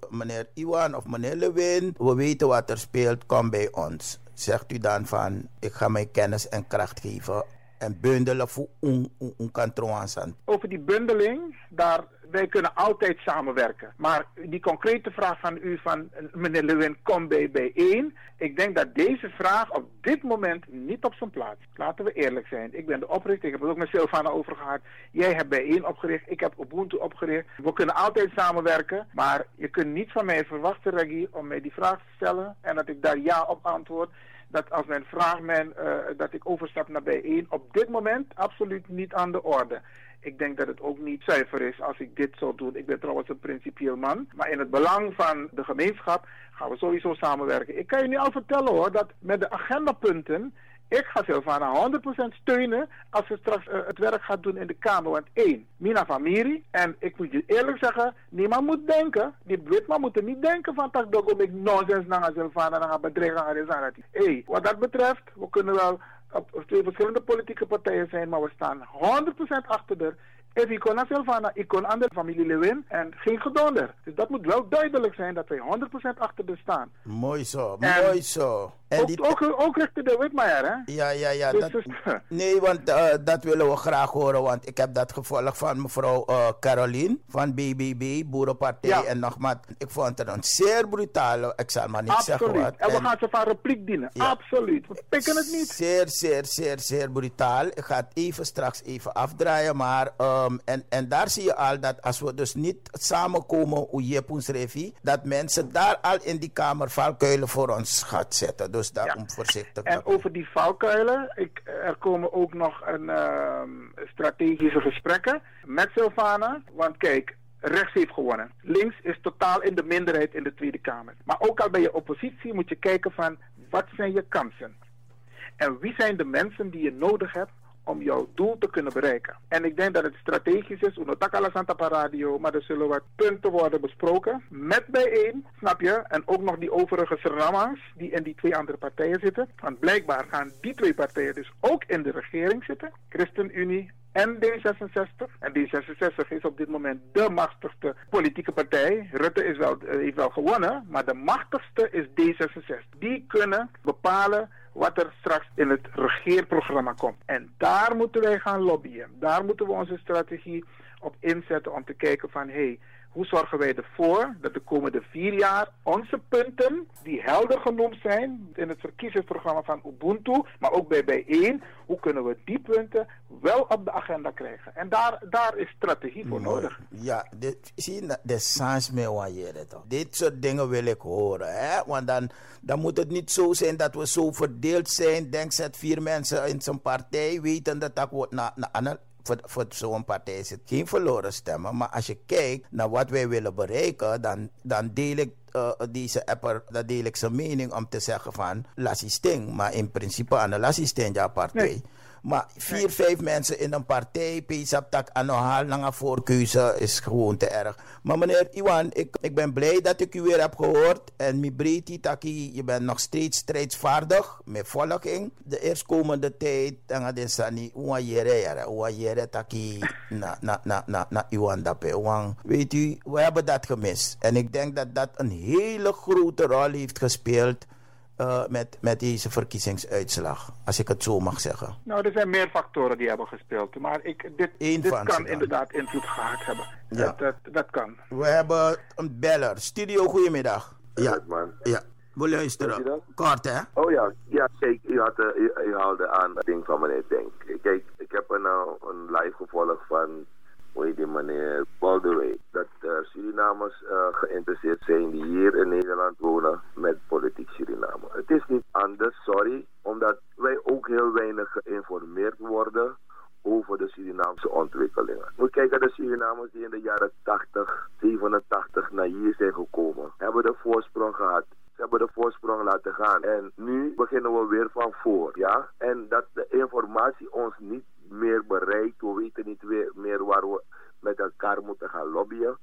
meneer Iwan of meneer Lewin, we weten wat er speelt, kom bij ons. Zegt u dan van ik ga mijn kennis en kracht geven en bundelen voor een, een Over die bundeling, daar, wij kunnen altijd samenwerken. Maar die concrete vraag van u, van meneer Lewin, kom bij bijeen. Ik denk dat deze vraag op dit moment niet op zijn plaats. Laten we eerlijk zijn. Ik ben de oprichter, ik heb het ook met Silvana over gehad. Jij hebt bijeen opgericht, ik heb Ubuntu opgericht. We kunnen altijd samenwerken, maar je kunt niet van mij verwachten, Reggie, om mij die vraag te stellen en dat ik daar ja op antwoord dat als men vraagt men, uh, dat ik overstap naar bijeen, op dit moment absoluut niet aan de orde. Ik denk dat het ook niet zuiver is als ik dit zou doen. Ik ben trouwens een principieel man. Maar in het belang van de gemeenschap gaan we sowieso samenwerken. Ik kan je nu al vertellen hoor, dat met de agendapunten ik ga Silvana 100% steunen als ze straks uh, het werk gaat doen in de Kamer. Want één, Mina Famiri. En ik moet je eerlijk zeggen, niemand moet denken, die Witman moet er niet denken van dat ik ik nonsens naar Silvana naar bedreigen aan Hé, wat dat betreft, we kunnen wel op twee verschillende politieke partijen zijn, maar we staan 100% achter de If ik kon naar Silvana, ik kon aan de familie Lewin en geen gedonder. Dus dat moet wel duidelijk zijn dat wij 100% achter de staan. Mooi zo, en mooi zo. En ook, die... ook, ook richting de Witmaier, hè? Ja, ja, ja. Dus dat... [LAUGHS] nee, want uh, dat willen we graag horen, want ik heb dat gevolgd van mevrouw uh, Caroline van BBB, Boerenpartij. Ja. En nogmaals, ik vond het een zeer brutale, ik zal maar niet Absoluut. zeggen wat. En we gaan ze van repliek dienen. Ja. Absoluut. We pikken het niet. Zeer, zeer, zeer, zeer brutaal. Ik ga het even straks even afdraaien, maar... Um, en, en daar zie je al dat als we dus niet samenkomen, hoe je Revi, dat mensen daar al in die kamer valkuilen voor ons gaat zetten. Dus daarom ja. voorzichtig. En over die valkuilen, ik, er komen ook nog een uh, strategische gesprekken met Silvana. Want kijk, rechts heeft gewonnen. Links is totaal in de minderheid in de Tweede Kamer. Maar ook al bij je oppositie moet je kijken van wat zijn je kansen? En wie zijn de mensen die je nodig hebt om jouw doel te kunnen bereiken. En ik denk dat het strategisch is, Unotaka Santa Radio, maar er zullen wat punten worden besproken. Met bijeen, snap je? En ook nog die overige Serama's die in die twee andere partijen zitten. Want blijkbaar gaan die twee partijen dus ook in de regering zitten. ChristenUnie en D66. En D66 is op dit moment de machtigste politieke partij. Rutte is wel, heeft wel gewonnen, maar de machtigste is D66. Die kunnen bepalen wat er straks in het regeerprogramma komt. En daar moeten wij gaan lobbyen. Daar moeten we onze strategie op inzetten om te kijken van hé, hey, hoe zorgen wij ervoor dat de komende vier jaar onze punten, die helder genoemd zijn in het verkiezingsprogramma van Ubuntu, maar ook bij bijeen, hoe kunnen we die punten wel op de agenda krijgen? En daar, daar is strategie voor Mooi. nodig. Ja, dit, zie je, de sans me wanneer toch. Dit soort dingen wil ik horen, hè? Want dan, dan moet het niet zo zijn dat we zo verdeeld zijn. Denk zet vier mensen in zijn partij, weten dat dat wordt naar na, na, voor, zo'n partij is het geen verloren stemmen. Maar als je kijkt naar wat wij willen bereiken, dan, dan deel ik uh, deze apper, dat deel ik zijn mening om te zeggen van lassisting. Maar in principe aan de ja partij. Maar vier, vijf mensen in een partij, tak aan haal naar een voorkeuze is gewoon te erg. Maar meneer Iwan, ik, ik ben blij dat ik u weer heb gehoord. En mi breedte taki, je bent nog steeds strijdsvaardig met volking. De eerstkomende tijd, dan de sani, uwa jere jere, uwa jere taki na, na, na, na, na Iwan dape. Weet u, we hebben dat gemist. En ik denk dat dat een hele grote rol heeft gespeeld eh, met, met deze verkiezingsuitslag? Als ik het zo mag zeggen. Nou, er zijn meer factoren die hebben gespeeld. Maar ik, dit, Eén dit van kan inderdaad invloed gehad hebben. Ja. Dat, dat, dat kan. We hebben een beller. Studio, goedemiddag. Ja, ja. We luisteren. Kort, hè? Oh ja, ja kijk, u, had, eh, u, u haalde aan het ding van meneer Denk. Kijk, ik heb een, uh, een live gevolg van, hoe heet die meneer, Baldwin. Dat uh, Surinamers uh, geïnteresseerd zijn die hier in Nederland wonen met politiek Suriname. Het is niet anders, sorry, omdat wij ook heel weinig geïnformeerd worden over de Surinaamse ontwikkelingen. Moet kijken, de Surinamers die in de jaren 80, 87 naar hier zijn gekomen, hebben de voorsprong gehad. Hebben de voorsprong laten gaan. En nu beginnen we weer van voor. Ja? En dat de informatie ons niet meer bereikt. We weten niet meer waar we met elkaar moeten gaan lobbyen.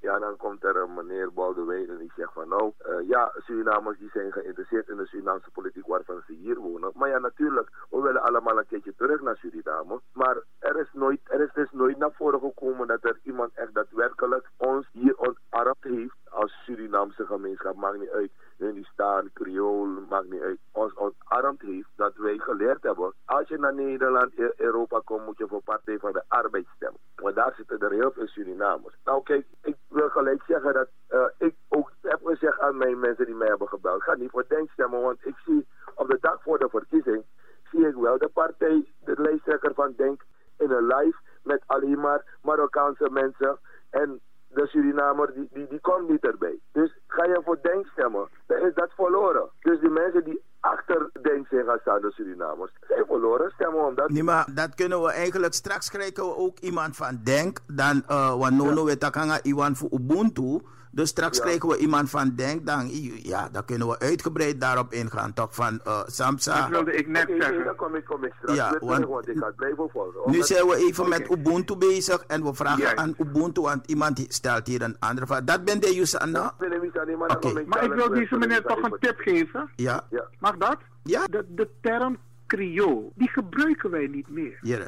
Ja, dan komt er een meneer Baldewijn en die zegt van nou, uh, ja, Surinamers die zijn geïnteresseerd in de Surinaamse politiek waarvan ze hier wonen. Maar ja, natuurlijk, we willen allemaal een keertje terug naar Suriname. Maar er is, nooit, er is dus nooit naar voren gekomen dat er iemand echt daadwerkelijk ons hier ontarmd heeft als Surinaamse gemeenschap. Maakt niet uit, Hindustan, Creool, maakt niet uit. Ons ontarmd heeft dat wij geleerd hebben. Als je naar Nederland, Europa komt, moet je voor Partij van de Arbeid stemmen. Want daar zitten er heel veel Surinamers. Nou kijk, ik wil gelijk zeggen dat uh, ik ook heb gezegd aan mijn mensen die mij hebben gebeld. Ga niet voor Denk stemmen, want ik zie op de dag voor de verkiezing, zie ik wel de partij, de lijsttrekker van Denk, in een live met alleen maar Marokkaanse mensen. En de Surinamer, die, die, die komt niet erbij. Dus ga je voor Denk stemmen, dan is dat verloren. Dus die mensen die achter Denk zijn gaan staan, de Surinamers, zijn verloren stemmen omdat... Nee, maar dat kunnen we eigenlijk... Straks krijgen we ook iemand van Denk, dan, uh, want Nono weet dat kan iemand voor Ubuntu... Dus straks ja. krijgen we iemand van Denk, dan, ja, dan kunnen we uitgebreid daarop ingaan, toch, van uh, Samsa. Dat wilde ik net okay, zeggen. Dan kom ik, kom ik straks ja, want, want ik ga het blijven volgen. Nu zijn we even okay. met Ubuntu bezig en we vragen yes. aan Ubuntu, want iemand stelt hier een andere vraag. Dat ben de Yusanna? Maar, okay. maar ik wil deze meneer toch een tip geven. Ja. ja. Mag dat? Ja. De, de term Creool, die gebruiken wij niet meer. Ja.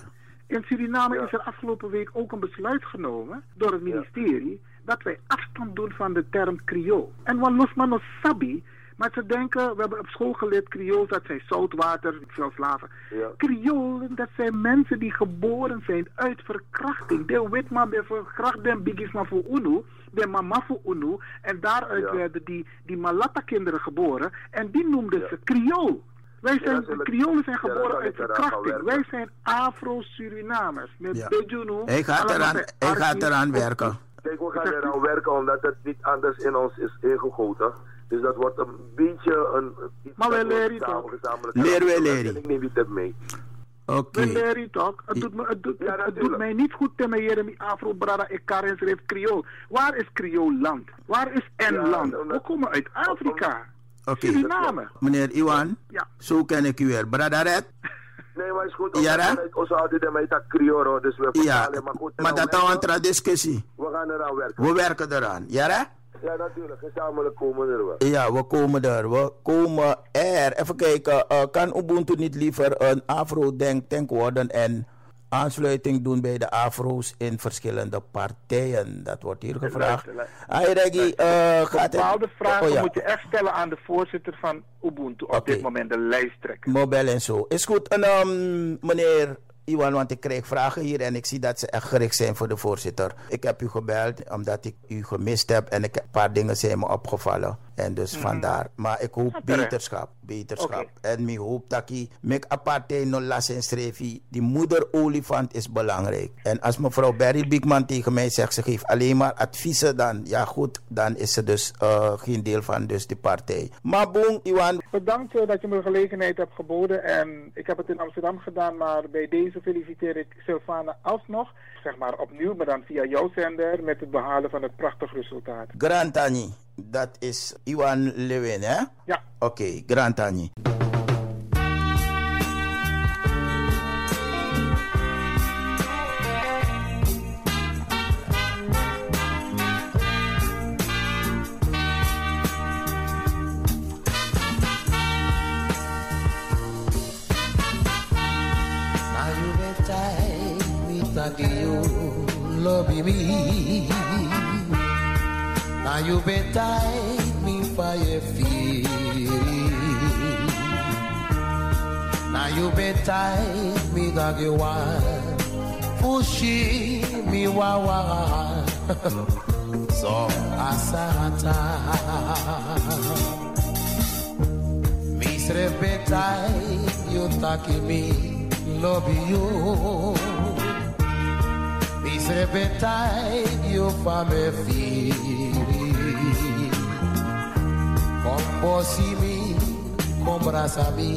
In Suriname ja. is er afgelopen week ook een besluit genomen door het ministerie dat wij afstand doen van de term Creool. En wat los nog sabi, maar ze denken, we hebben op school geleerd Creool, dat zijn zoutwater, veel slaven. Ja. Creolen, dat zijn mensen die geboren zijn uit verkrachting. De witman bij verkracht den bigisma voor UNO, de mama voor UNO, en daaruit Ja. werden die, die Malatta-kinderen geboren, en die noemden ze Creool. Wij zijn, Ja, de Creolen zijn geboren uit verkrachting. Wij zijn Afro-Surinamers. Met Ja. Bejuno. Hij gaat hij eraan werken. Kijk, we gaan eraan werken omdat het niet anders in ons is ingegoten. Dus dat wordt een beetje een... iets Maar we leren toch? Leren doen. leren. En Ik neem tip mee. Oké. We leren toch? Het doet, me, het doet, Ja, het doet natuurlijk. mij niet goed te mij Jeremy Afro Brada ik Karin schreef Creool. Waar is Creool land? Waar is N Ja, land? omdat- We komen uit Afrika. Oké. Suriname. Meneer Iwan, Ja. zo ken ik u weer. Bradaret? Nee, maar is goed. Ja, hè? Onze ouderen mij dat crioro, dus we Ja. Maar goed, maar dat is een discussie. we gaan eraan werken. We werken eraan. Ja, hè? Ja, natuurlijk. Gezamenlijk komen we er wel. Ja, we komen er. We komen er. Even kijken. eh, kan Ubuntu niet liever een Afro-denk worden en aansluiting doen bij de Afro's in verschillende partijen? Dat wordt hier gevraagd. Hey, Reggie, eh, gaat Bepaalde vragen Oh, ja. moet je echt stellen aan de voorzitter van Ubuntu. Op dit moment de lijsttrekker. Mobel en zo. Is goed. En um, meneer Iwan, want ik krijg vragen hier en ik zie dat ze echt gericht zijn voor de voorzitter. Ik heb u gebeld omdat ik u gemist heb en ik, een paar dingen zijn me opgevallen. En dus vandaar. Maar ik hoop beterschap. Beterschap. En ik hoop dat ik met apartheid no las en streefie. Die moeder olifant is belangrijk. En als mevrouw Barry Biekman tegen mij zegt, ze geeft alleen maar adviezen, dan ja goed, dan is ze dus eh, geen deel van dus die partij. Maar boem, Iwan, Bedankt eh, dat je me de gelegenheid hebt geboden. En ik heb het in Amsterdam gedaan, maar bij deze feliciteer ik Sylvana alsnog. Zeg maar opnieuw, maar dan via jouw zender met het behalen van het prachtig resultaat. Grantani, dat is Iwan Lewin, hè? Ja. Oké, Grantani. Na you betai mi tagio lobby me. Na you betai mi faye firi. betai mi dag you want Fushi mi wawa So asata Misre betai you taki mi love you Misre betai you fa me firi Bossy me, comprasa me,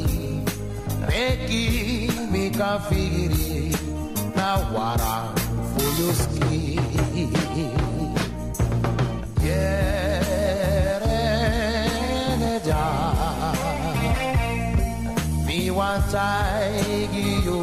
neki mi kafiri, na wara fuluski. Yereja, mi wa taigi yo.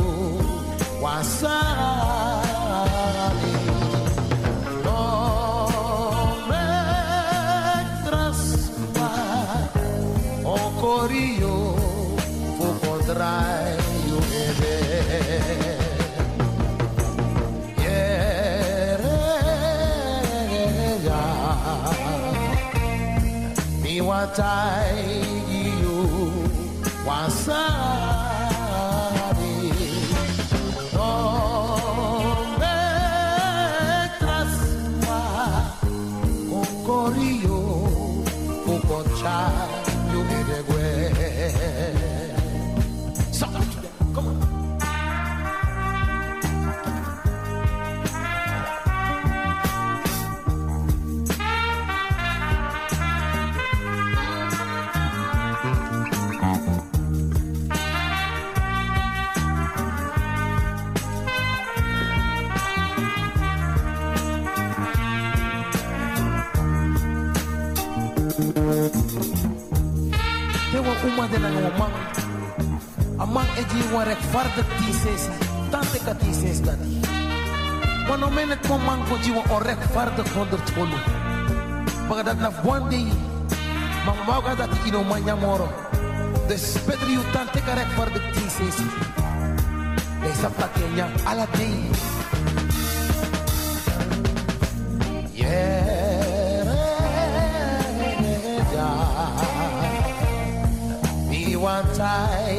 uma dena no man amang eji warek farde tisesa tante ka tisesa di wano menet ko man ko jiwa orek farde kondor tolu pagadat na one day mang mauga dat ino manya moro dus beter you tante ka rek farde tisesa Desa pakenya ala day mi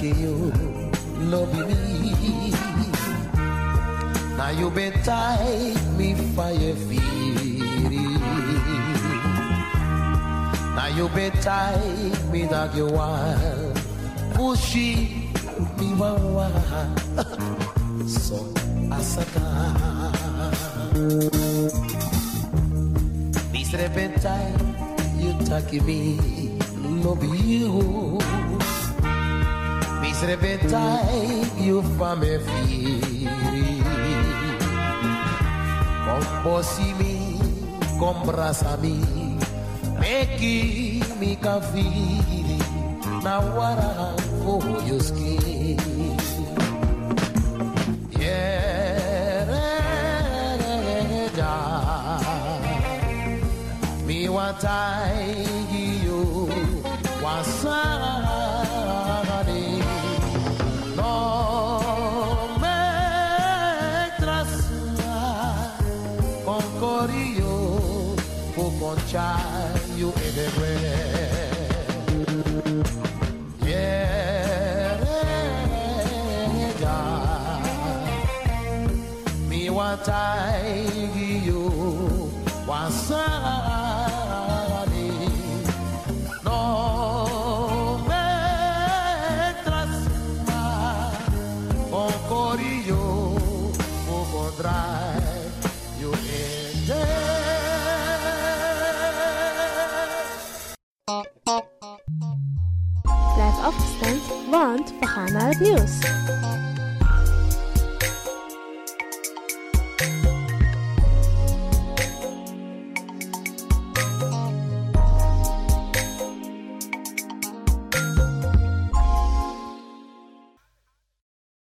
mi take you love me na you betai mi fire firi Now you betai mi dag you want. Pushi mi wawa. So asaka Misre betai you taki me love you io fame firi Composimi, comprasami Meki mi kafiri Na wara foyoski Yereja Mi watai yo wasa. Blijf afgestemd, want we gaan naar het nieuws.